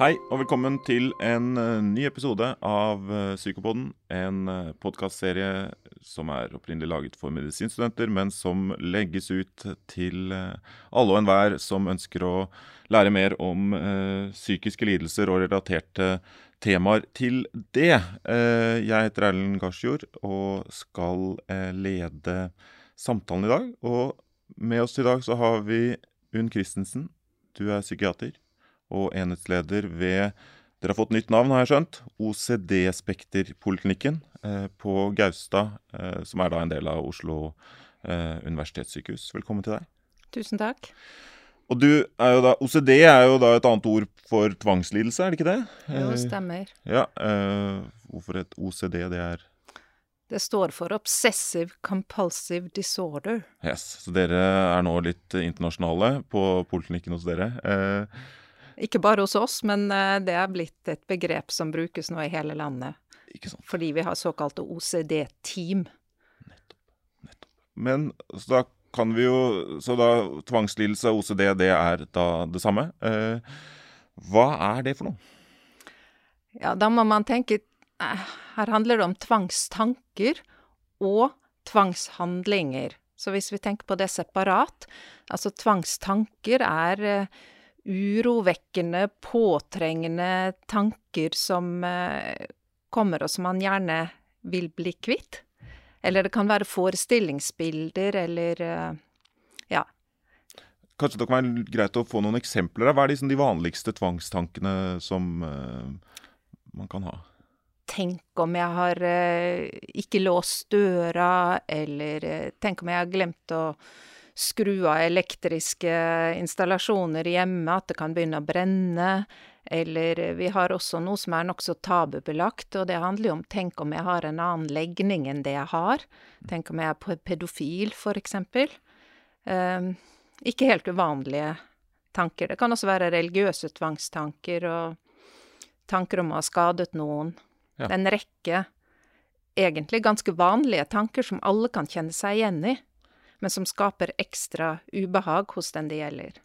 Hei og velkommen til en eh, ny episode av uh, Psykopoden. En uh, podkastserie som er opprinnelig laget for medisinstudenter, men som legges ut til alle og enhver som ønsker å lære mer om psykiske lidelser og relaterte temaer til det. jeg heter Erlend Garsjord og skal lede samtalen i dag. Og med oss i dag så har vi Unn Christensen. Du er psykiater og enhetsleder ved dere har fått nytt navn, har jeg skjønt. OCD-spekterpoliklinikken eh, på Gaustad, eh, som er da en del av Oslo eh, universitetssykehus. Velkommen til deg. Tusen takk. Og du er jo da, OCD er jo da et annet ord for tvangslidelse, er det ikke det? Jo, eh, stemmer. Ja, eh, Hvorfor et OCD? Det er Det står for Obsessive Compulsive Disorder. Yes, Så dere er nå litt internasjonale på poliklinikken hos dere. Eh, ikke bare hos oss, men eh, det er blitt et begrep som brukes nå i hele landet. Ikke sant. Fordi vi har såkalte OCD-team. Nettopp. Nettopp. Men så da kan vi jo Så da tvangslidelse og OCD, det er da det samme. Eh, hva er det for noe? Ja, da må man tenke eh, Her handler det om tvangstanker og tvangshandlinger. Så hvis vi tenker på det separat Altså tvangstanker er eh, urovekkende, påtrengende tanker som eh, kommer, og som man gjerne vil bli kvitt. Eller det kan være forestillingsbilder, eller eh, ja. Kanskje det kan være greit å få noen eksempler? Hva er liksom de vanligste tvangstankene som uh, man kan ha? Tenk om jeg har uh, ikke låst døra, eller uh, tenk om jeg har glemt å skru av elektriske installasjoner hjemme, at det kan begynne å brenne. Eller vi har også noe som er nokså tabubelagt, og det handler jo om tenk om jeg har en annen legning enn det jeg har. Tenk om jeg er pedofil, for eksempel. Um, ikke helt uvanlige tanker. Det kan også være religiøse tvangstanker og tanker om å ha skadet noen. Ja. En rekke egentlig ganske vanlige tanker som alle kan kjenne seg igjen i men som skaper ekstra ubehag hos den det gjelder.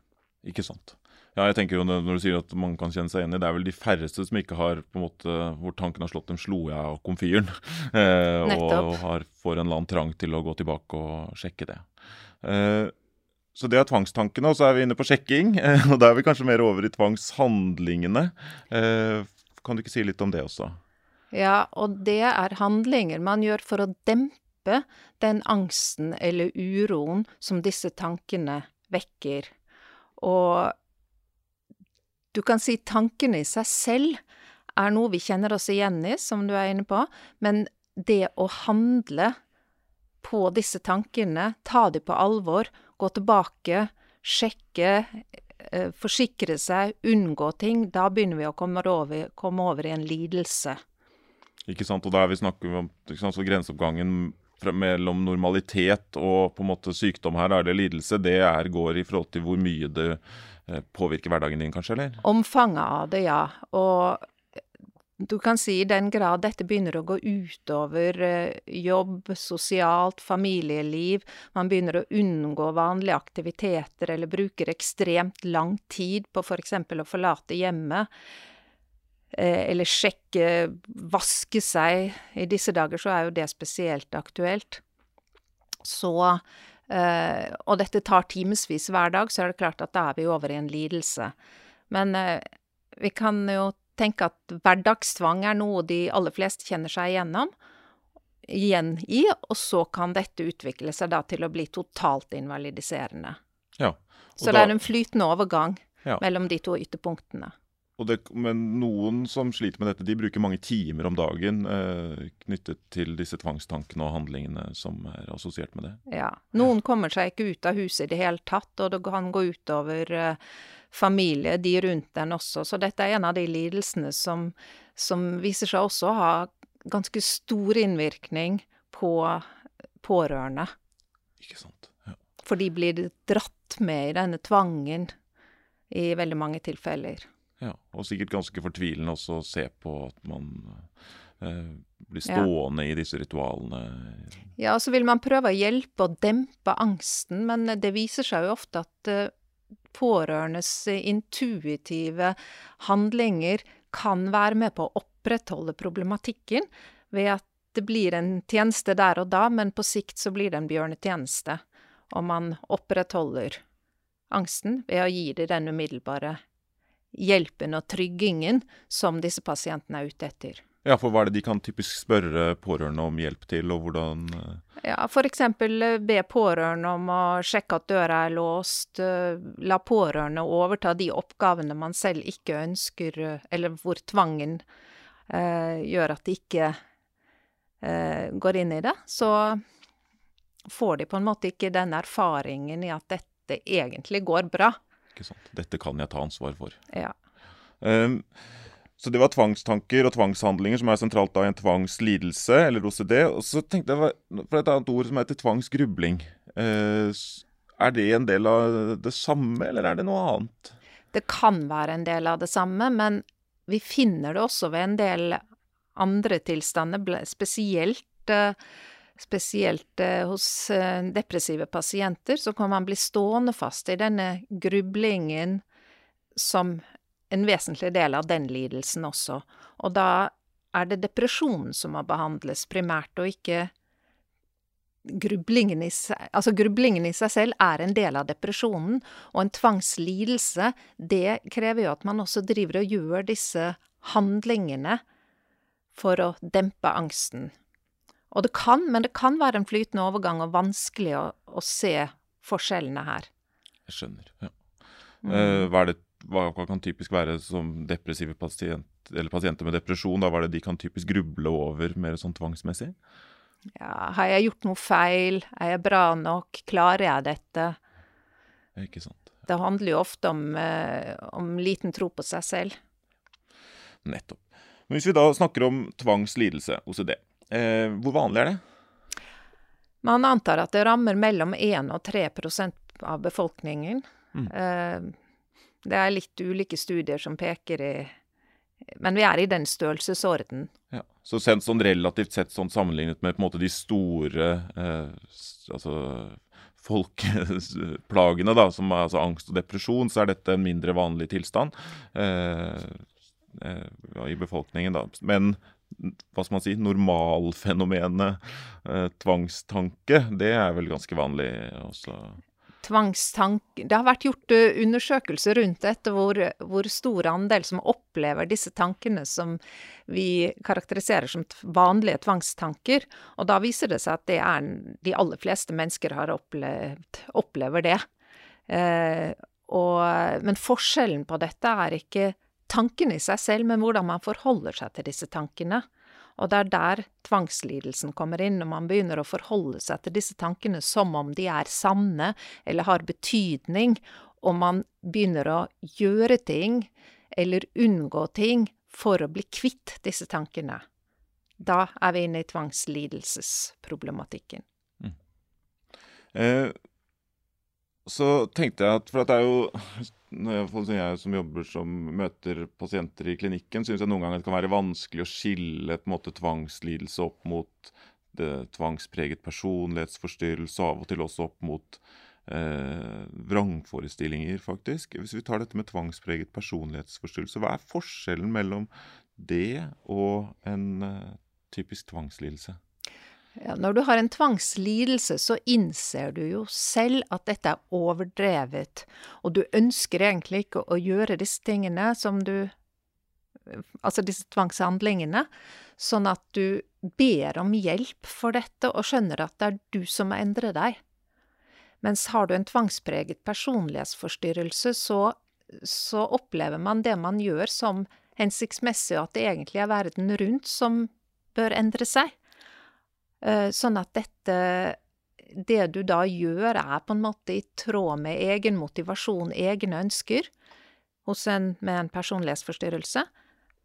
Ikke sant. Ja, jeg tenker jo Når du sier at man kan kjenne seg i det, er vel de færreste som ikke har på en måte, hvor tanken har slått dem slo jeg av komfyren. Eh, og har, får en eller annen trang til å gå tilbake og sjekke det. Eh, så det er tvangstankene, og så er vi inne på sjekking. Eh, og da er vi kanskje mer over i tvangshandlingene. Eh, kan du ikke si litt om det også? Ja, og det er handlinger man gjør for å dempe dempe den angsten eller uroen som disse tankene vekker. Og du kan si tankene i seg selv er noe vi kjenner oss igjen i, som du er inne på, men det å handle på disse tankene, ta dem på alvor, gå tilbake, sjekke, eh, forsikre seg, unngå ting, da begynner vi å komme over, komme over i en lidelse. Ikke sant, og da er vi snakker om sant, grenseoppgangen mellom normalitet og på en måte sykdom her, er det lidelse, det er, går i forhold til hvor mye det eh, påvirker hverdagen din, kanskje? eller? Omfanget av det, ja. Og du kan si i den grad dette begynner å gå utover eh, jobb, sosialt, familieliv, man begynner å unngå vanlige aktiviteter eller bruker ekstremt lang tid på f.eks. å forlate hjemmet, eller sjekke, vaske seg. I disse dager så er jo det spesielt aktuelt. Så eh, Og dette tar timevis hver dag, så er det klart at da er vi over i en lidelse. Men eh, vi kan jo tenke at hverdagstvang er noe de aller fleste kjenner seg igjennom igjen i, og så kan dette utvikle seg da til å bli totalt invalidiserende. Ja, så da, det er en flytende overgang ja. mellom de to ytterpunktene. Det, men noen som sliter med dette, de bruker mange timer om dagen eh, knyttet til disse tvangstankene og handlingene som er assosiert med det. Ja. Noen kommer seg ikke ut av huset i det hele tatt, og det kan gå utover eh, familie, de rundt den også. Så dette er en av de lidelsene som, som viser seg også å ha ganske stor innvirkning på pårørende. Ikke sant. Ja. For de blir dratt med i denne tvangen i veldig mange tilfeller. Ja, og sikkert ganske fortvilende også å se på at man eh, blir stående ja. i disse ritualene. Ja, og så vil man prøve å hjelpe og dempe angsten, men det viser seg jo ofte at eh, pårørendes intuitive handlinger kan være med på å opprettholde problematikken ved at det blir en tjeneste der og da, men på sikt så blir det en bjørnetjeneste. Og man opprettholder angsten ved å gi det den umiddelbare hjelpen og tryggingen som disse pasientene er ute etter. Ja, for hva er det de kan typisk spørre pårørende om hjelp til, og hvordan eh? Ja, eksempel eh, be pårørende om å sjekke at døra er låst, eh, la pårørende overta de oppgavene man selv ikke ønsker, eller hvor tvangen eh, gjør at de ikke eh, går inn i det. Så får de på en måte ikke den erfaringen i at dette egentlig går bra. Ikke sant. Dette kan jeg ta ansvar for. Ja. Um, så det var tvangstanker og tvangshandlinger som er sentralt da i en tvangslidelse, eller OCD. Og så tenkte jeg på et annet ord som heter tvangsgrubling. Uh, er det en del av det samme, eller er det noe annet? Det kan være en del av det samme, men vi finner det også ved en del andre tilstander, spesielt, eh, spesielt eh, hos eh, depressive pasienter. Så kan man bli stående fast i denne grublingen som en vesentlig del av den lidelsen også. Og da er det depresjonen som må behandles primært, og ikke grublingen i seg Altså, grublingen i seg selv er en del av depresjonen, og en tvangslidelse, det krever jo at man også driver og gjør disse handlingene for å dempe angsten. Og det kan, men det kan være en flytende overgang og vanskelig å, å se forskjellene her. Jeg skjønner, ja. Mm. Uh, hva det hva, kan typisk være som depressive pasient, eller pasienter med depresjon? Da, hva er det de kan typisk gruble over mer sånn tvangsmessig? Ja, har jeg gjort noe feil? Er jeg bra nok? Klarer jeg dette? Ikke sant. Det handler jo ofte om, eh, om liten tro på seg selv. Nettopp. Men hvis vi da snakker om tvangslidelse, OCD, eh, hvor vanlig er det? Man antar at det rammer mellom 1 og 3% av befolkningen. Mm. Eh, det er litt ulike studier som peker i Men vi er i den størrelsesorden. Ja. Så sent sånn relativt sett sånn sammenlignet med på en måte de store eh, altså folkeplagene, da, som er altså angst og depresjon, så er dette en mindre vanlig tilstand eh, eh, i befolkningen. da. Men hva skal man si, normalfenomenet eh, tvangstanke, det er vel ganske vanlig også? tvangstank Det har vært gjort eh, undersøkelser rundt dette, hvor, hvor stor andel som opplever disse tankene som vi karakteriserer som vanlige tvangstanker. Og da viser det seg at det er de aller fleste mennesker har opplevd, opplever det. Eh, og, men forskjellen på dette er ikke tankene i seg selv, men hvordan man forholder seg til disse tankene. Og det er der tvangslidelsen kommer inn, når man begynner å forholde seg til disse tankene som om de er sanne eller har betydning, og man begynner å gjøre ting eller unngå ting for å bli kvitt disse tankene. Da er vi inne i tvangslidelsesproblematikken. Mm. Eh, så tenkte jeg at For at det er jo jeg som jobber som møter pasienter i klinikken, syns jeg noen ganger det kan være vanskelig å skille på en måte tvangslidelse opp mot det tvangspreget personlighetsforstyrrelse, av og til også opp mot eh, vrangforestillinger, faktisk. Hvis vi tar dette med tvangspreget personlighetsforstyrrelse, hva er forskjellen mellom det og en eh, typisk tvangslidelse? Ja, når du har en tvangslidelse, så innser du jo selv at dette er overdrevet, og du ønsker egentlig ikke å gjøre disse tingene som du Altså disse tvangshandlingene, sånn at du ber om hjelp for dette og skjønner at det er du som må endre deg. Mens har du en tvangspreget personlighetsforstyrrelse, så, så opplever man det man gjør som hensiktsmessig, og at det egentlig er verden rundt som bør endre seg. Eh, sånn at dette Det du da gjør, er på en måte i tråd med egen motivasjon, egne ønsker, hos en med en personlighetsforstyrrelse,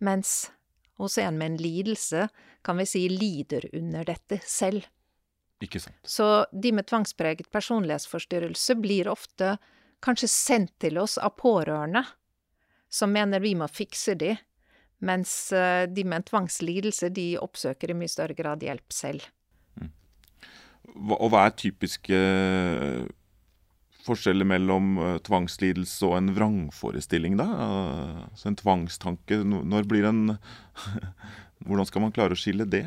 mens hos en med en lidelse kan vi si lider under dette selv. Ikke sant. Så de med tvangspreget personlighetsforstyrrelse blir ofte kanskje sendt til oss av pårørende, som mener vi må fikse de, mens eh, de med en tvangslidelse, de oppsøker i mye større grad hjelp selv og hva er typiske forskjeller mellom uh, tvangslidelse og en vrangforestilling, da? Altså en tvangstanke, når blir en Hvordan skal man klare å skille det?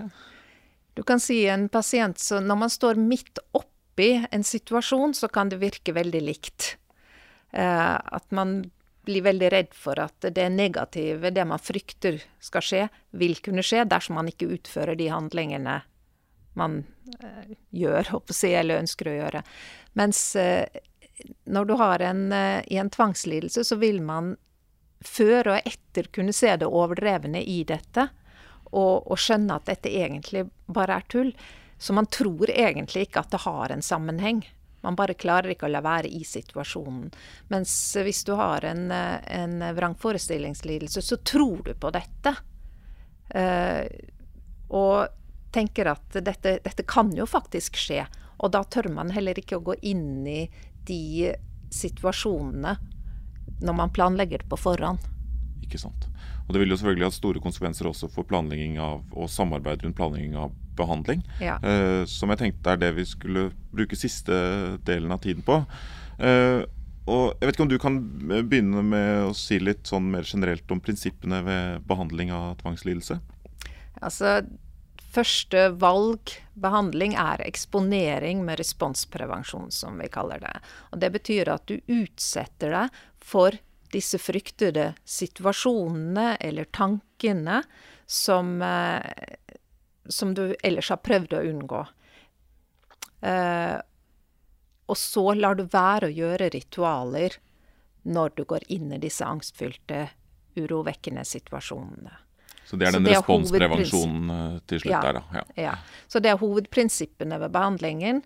Du kan si en pasient så Når man står midt oppi en situasjon, så kan det virke veldig likt. Uh, at man blir veldig redd for at det negative, det man frykter skal skje, vil kunne skje dersom man ikke utfører de handlingene man uh, gjør, jeg, eller ønsker å gjøre. Mens uh, når du har en, uh, i en tvangslidelse, så vil man før og etter kunne se det overdrevne i dette, og, og skjønne at dette egentlig bare er tull. Så man tror egentlig ikke at det har en sammenheng. Man bare klarer ikke å la være i situasjonen. Mens hvis du har en, en vrangforestillingslidelse, så tror du på dette. Uh, og tenker at dette, dette, kan jo faktisk skje. Og da tør man heller ikke å gå inn i de situasjonene når man planlegger det på forhånd. Ikke sant. Og det vil jo selvfølgelig ha store konsekvenser også for planlegging av, og samarbeid rundt planlegging av behandling. Ja. Eh, som jeg tenkte er det vi skulle bruke siste delen av tiden på. Eh, og jeg vet ikke om du kan begynne med å si litt sånn mer generelt om prinsippene ved behandling av tvangslidelse? Altså, Første valg behandling er eksponering med responsprevensjon, som vi kaller det. Og Det betyr at du utsetter deg for disse fryktede situasjonene eller tankene som, eh, som du ellers har prøvd å unngå. Eh, og så lar du være å gjøre ritualer når du går inn i disse angstfylte, urovekkende situasjonene. Så det er den responsprevensjonen eh, til slutt ja, der, da. Ja. ja. Så det er hovedprinsippene ved behandlingen.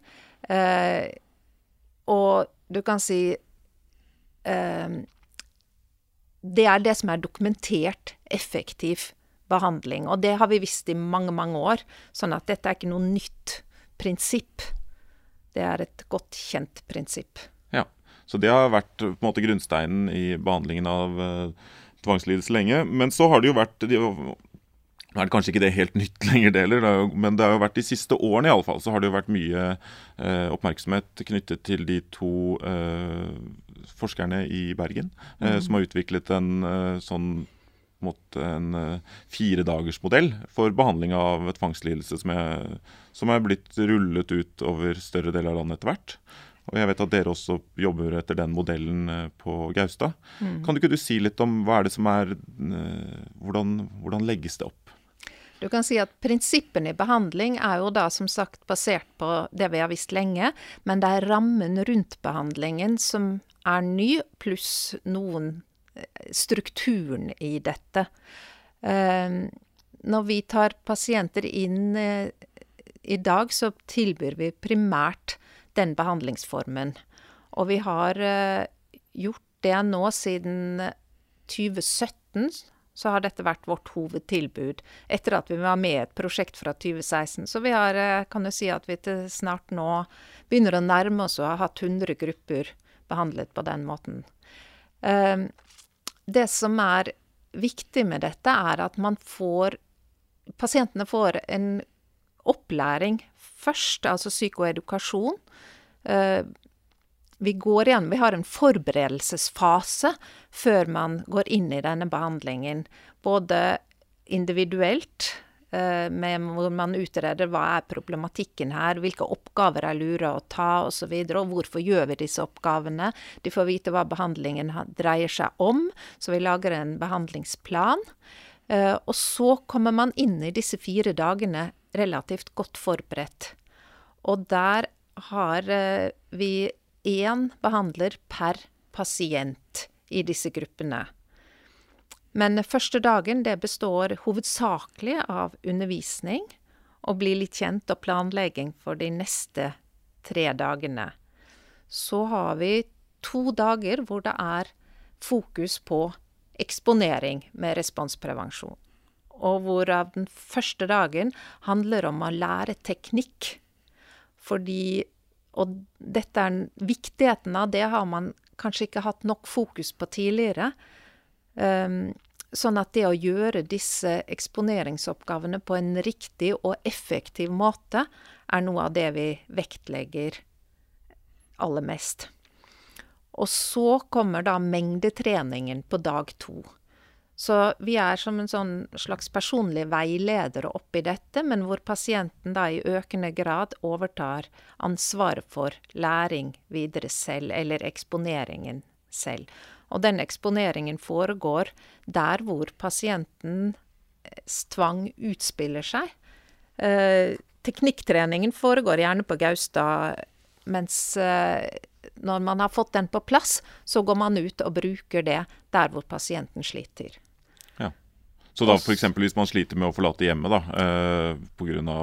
Eh, og du kan si eh, Det er det som er dokumentert effektiv behandling. Og det har vi visst i mange, mange år. Sånn at dette er ikke noe nytt prinsipp. Det er et godt kjent prinsipp. Ja. Så det har vært på en måte grunnsteinen i behandlingen av uh, tvangslidelse lenge. Men så har det jo vært de, nå er det kanskje ikke det helt nytt lenger, det heller, men det har jo vært de siste årene i alle fall, så har det jo vært mye eh, oppmerksomhet knyttet til de to eh, forskerne i Bergen eh, mm. som har utviklet en eh, sånn mot en uh, firedagersmodell for behandling av tvangslidelse som er, som er blitt rullet ut over større deler av landet etter hvert. Og jeg vet at dere også jobber etter den modellen eh, på Gaustad. Mm. Kan du ikke du si litt om hva er det som er eh, hvordan, hvordan legges det opp? Du kan si at Prinsippene i behandling er jo da som sagt basert på det vi har visst lenge, men det er rammen rundt behandlingen som er ny, pluss noen eh, strukturen i dette. Når vi tar pasienter inn i dag, så tilbyr vi primært den behandlingsformen. Og vi har uh, gjort det nå siden 2017. Så har dette vært vårt hovedtilbud, etter at vi var med i et prosjekt fra 2016. Så vi har, uh, kan jo si at vi til snart nå begynner å nærme oss og har hatt 100 grupper behandlet på den måten. Uh, det som er viktig med dette, er at man får Pasientene får en opplæring først, altså psykoedukasjon. Eh, vi går igjen, vi har en forberedelsesfase før man går inn i denne behandlingen. Både individuelt, eh, hvor man utreder hva er problematikken her, hvilke oppgaver er lure å ta osv., og, så videre, og hvorfor gjør vi disse oppgavene. De får vite hva behandlingen dreier seg om, så vi lager en behandlingsplan. Eh, og så kommer man inn i disse fire dagene relativt godt forberedt. Og der har eh, vi én behandler per pasient i disse gruppene. Men første dagen det består hovedsakelig av undervisning og bli litt kjent og planlegging for de neste tre dagene. Så har vi to dager hvor det er fokus på eksponering med responsprevensjon og hvorav den første dagen handler om å lære teknikk. Fordi Og dette er viktigheten av det har man kanskje ikke hatt nok fokus på tidligere. Um, sånn at det å gjøre disse eksponeringsoppgavene på en riktig og effektiv måte, er noe av det vi vektlegger aller mest. Og så kommer da mengdetreningen på dag to. Så vi er som en sånn slags personlig veileder oppi dette, men hvor pasienten da i økende grad overtar ansvaret for læring videre selv, eller eksponeringen selv. Og den eksponeringen foregår der hvor pasientens tvang utspiller seg. Eh, teknikktreningen foregår gjerne på Gaustad, mens eh, når man har fått den på plass, så går man ut og bruker det der hvor pasienten sliter. Så da f.eks. hvis man sliter med å forlate hjemmet da, eh, pga.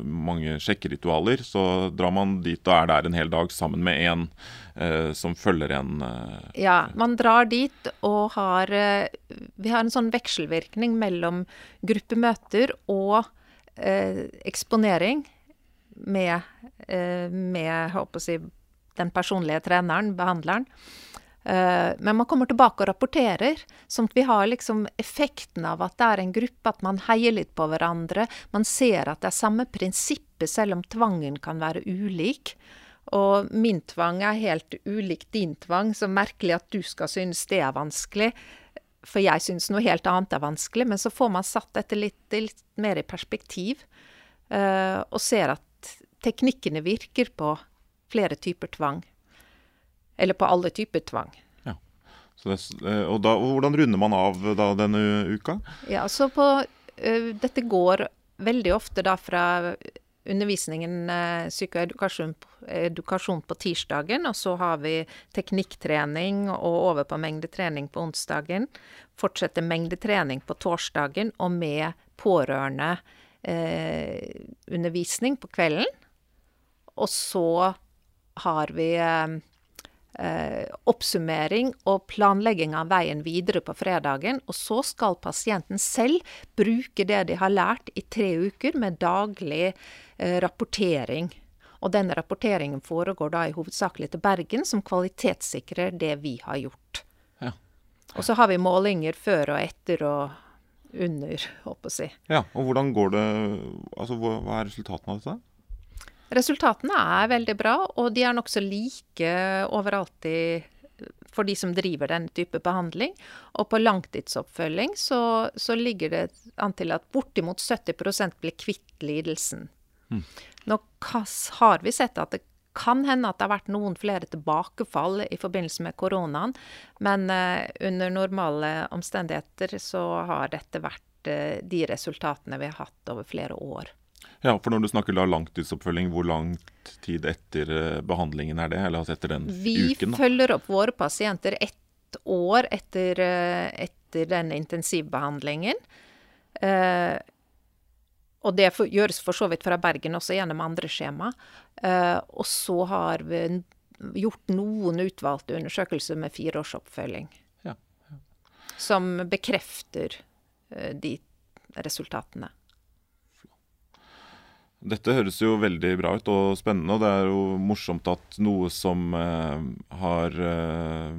mange sjekkeritualer, så drar man dit og er der en hel dag sammen med en eh, som følger en eh. Ja, man drar dit og har eh, Vi har en sånn vekselvirkning mellom gruppemøter og eh, eksponering med, eh, med håper å si, den personlige treneren, behandleren. Eh, men man kommer tilbake og rapporterer, sånn at vi har liksom effekten av at det er en gruppe, at man heier litt på hverandre. Man ser at det er samme prinsippet, selv om tvangen kan være ulik. Og min tvang er helt ulik din tvang, så merkelig at du skal synes det er vanskelig. For jeg synes noe helt annet er vanskelig. Men så får man satt dette litt, litt mer i perspektiv, uh, og ser at teknikkene virker på flere typer tvang. Eller på alle typer tvang. Ja. Det, eh, og, da, og, hvordan runder man av da, denne uka? Ja, så på uh, Dette går veldig ofte da fra undervisningen uh, psykoedukasjon edukasjon på tirsdagen, og så har vi teknikktrening og over på mengdetrening på onsdagen. Fortsetter mengdetrening på torsdagen, og med pårørende eh, undervisning på kvelden. Og så har vi eh, eh, oppsummering og planlegging av veien videre på fredagen. Og så skal pasienten selv bruke det de har lært i tre uker, med daglig eh, rapportering. Og denne rapporteringen foregår da i hovedsakelig til Bergen, som kvalitetssikrer det vi har gjort. Ja. Og så har vi målinger før og etter og under, håper jeg å si. Ja, og hvordan går det Altså, hva er resultatene av dette? Resultatene er veldig bra, og de er nokså like overalt i, for de som driver denne type behandling. Og på langtidsoppfølging så, så ligger det an til at bortimot 70% blir kvitt lidelsen. Mm. Nå har vi sett at det kan hende at det har vært noen flere tilbakefall i forbindelse med koronaen, men uh, under normale omstendigheter så har dette vært uh, de resultatene vi har hatt over flere år. Ja, for når du snakker da langtidsoppfølging, hvor lang tid etter eh, behandlingen er det? Eller altså etter den Vi uken? Vi følger opp våre pasienter ett år etter, eh, etter den intensivbehandlingen. Eh, og det for, gjøres for så vidt fra Bergen også gjennom andre skjema. Eh, og så har vi gjort noen utvalgte undersøkelser med fireårsoppfølging. Ja, ja. Som bekrefter eh, de resultatene. Dette høres jo veldig bra ut og spennende, og det er jo morsomt at noe som eh, har eh,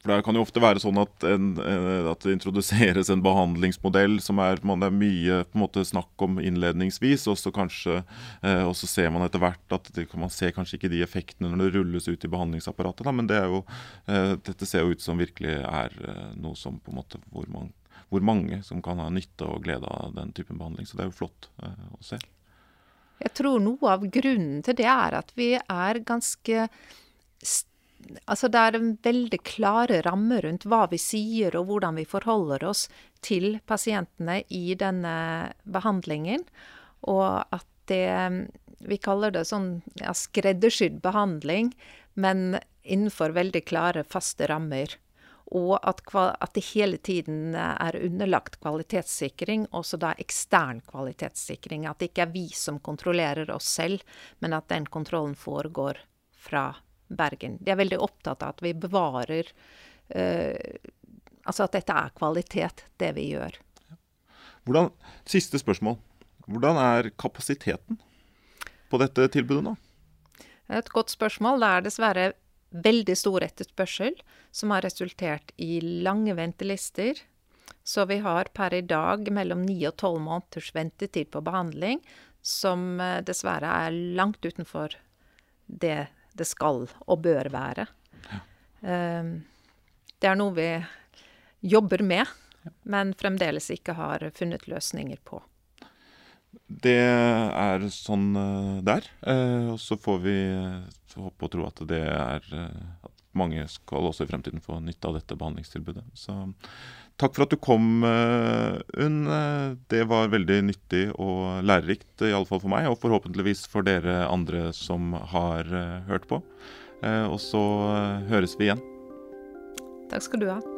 For det kan jo ofte være sånn at, en, eh, at, det introduseres en behandlingsmodell som er, man, det er mye på en måte snakk om innledningsvis, og så kanskje eh, og så ser man etter hvert at det, man ser kanskje ikke de effektene når det rulles ut i behandlingsapparatet. Da, men det jo, eh, dette ser jo ut som virkelig er eh, noe som på en måte hvor, man, hvor mange som kan ha nytte og glede av den typen behandling. Så det er jo flott å se. Jeg tror noe av grunnen til det er at vi er ganske Altså det er en veldig klare rammer rundt hva vi sier og hvordan vi forholder oss til pasientene i denne behandlingen. Og at det Vi kaller det sånn ja, skreddersydd behandling, men innenfor veldig klare, faste rammer og at, at, det hele tiden er underlagt kvalitetssikring, også da ekstern kvalitetssikring. At det ikke er vi som kontrollerer oss selv, men at den kontrollen foregår fra Bergen. De er veldig opptatt av at vi bevarer uh, Altså at dette er kvalitet, det vi gjør. Hvordan, siste spørsmål. Hvordan er kapasiteten på dette tilbudet nå? Et godt spørsmål. Det er dessverre veldig stor etterspørsel, som har resultert i lange ventelister. Så vi har per i dag mellom ni og tolv måneders ventetid på behandling, som eh, dessverre er langt utenfor det det skal og bør være. Ja. Eh, det er noe vi jobber med, men fremdeles ikke har funnet løsninger på. Det er sånn det er. Og så får vi håpe og tro at det er at mange skal også i fremtiden få nytte av dette behandlingstilbudet. Så takk for at du kom, Unn. Det var veldig nyttig og lærerikt, iallfall for meg, og forhåpentligvis for dere andre som har hørt på. Og så høres vi igjen. Takk skal du ha.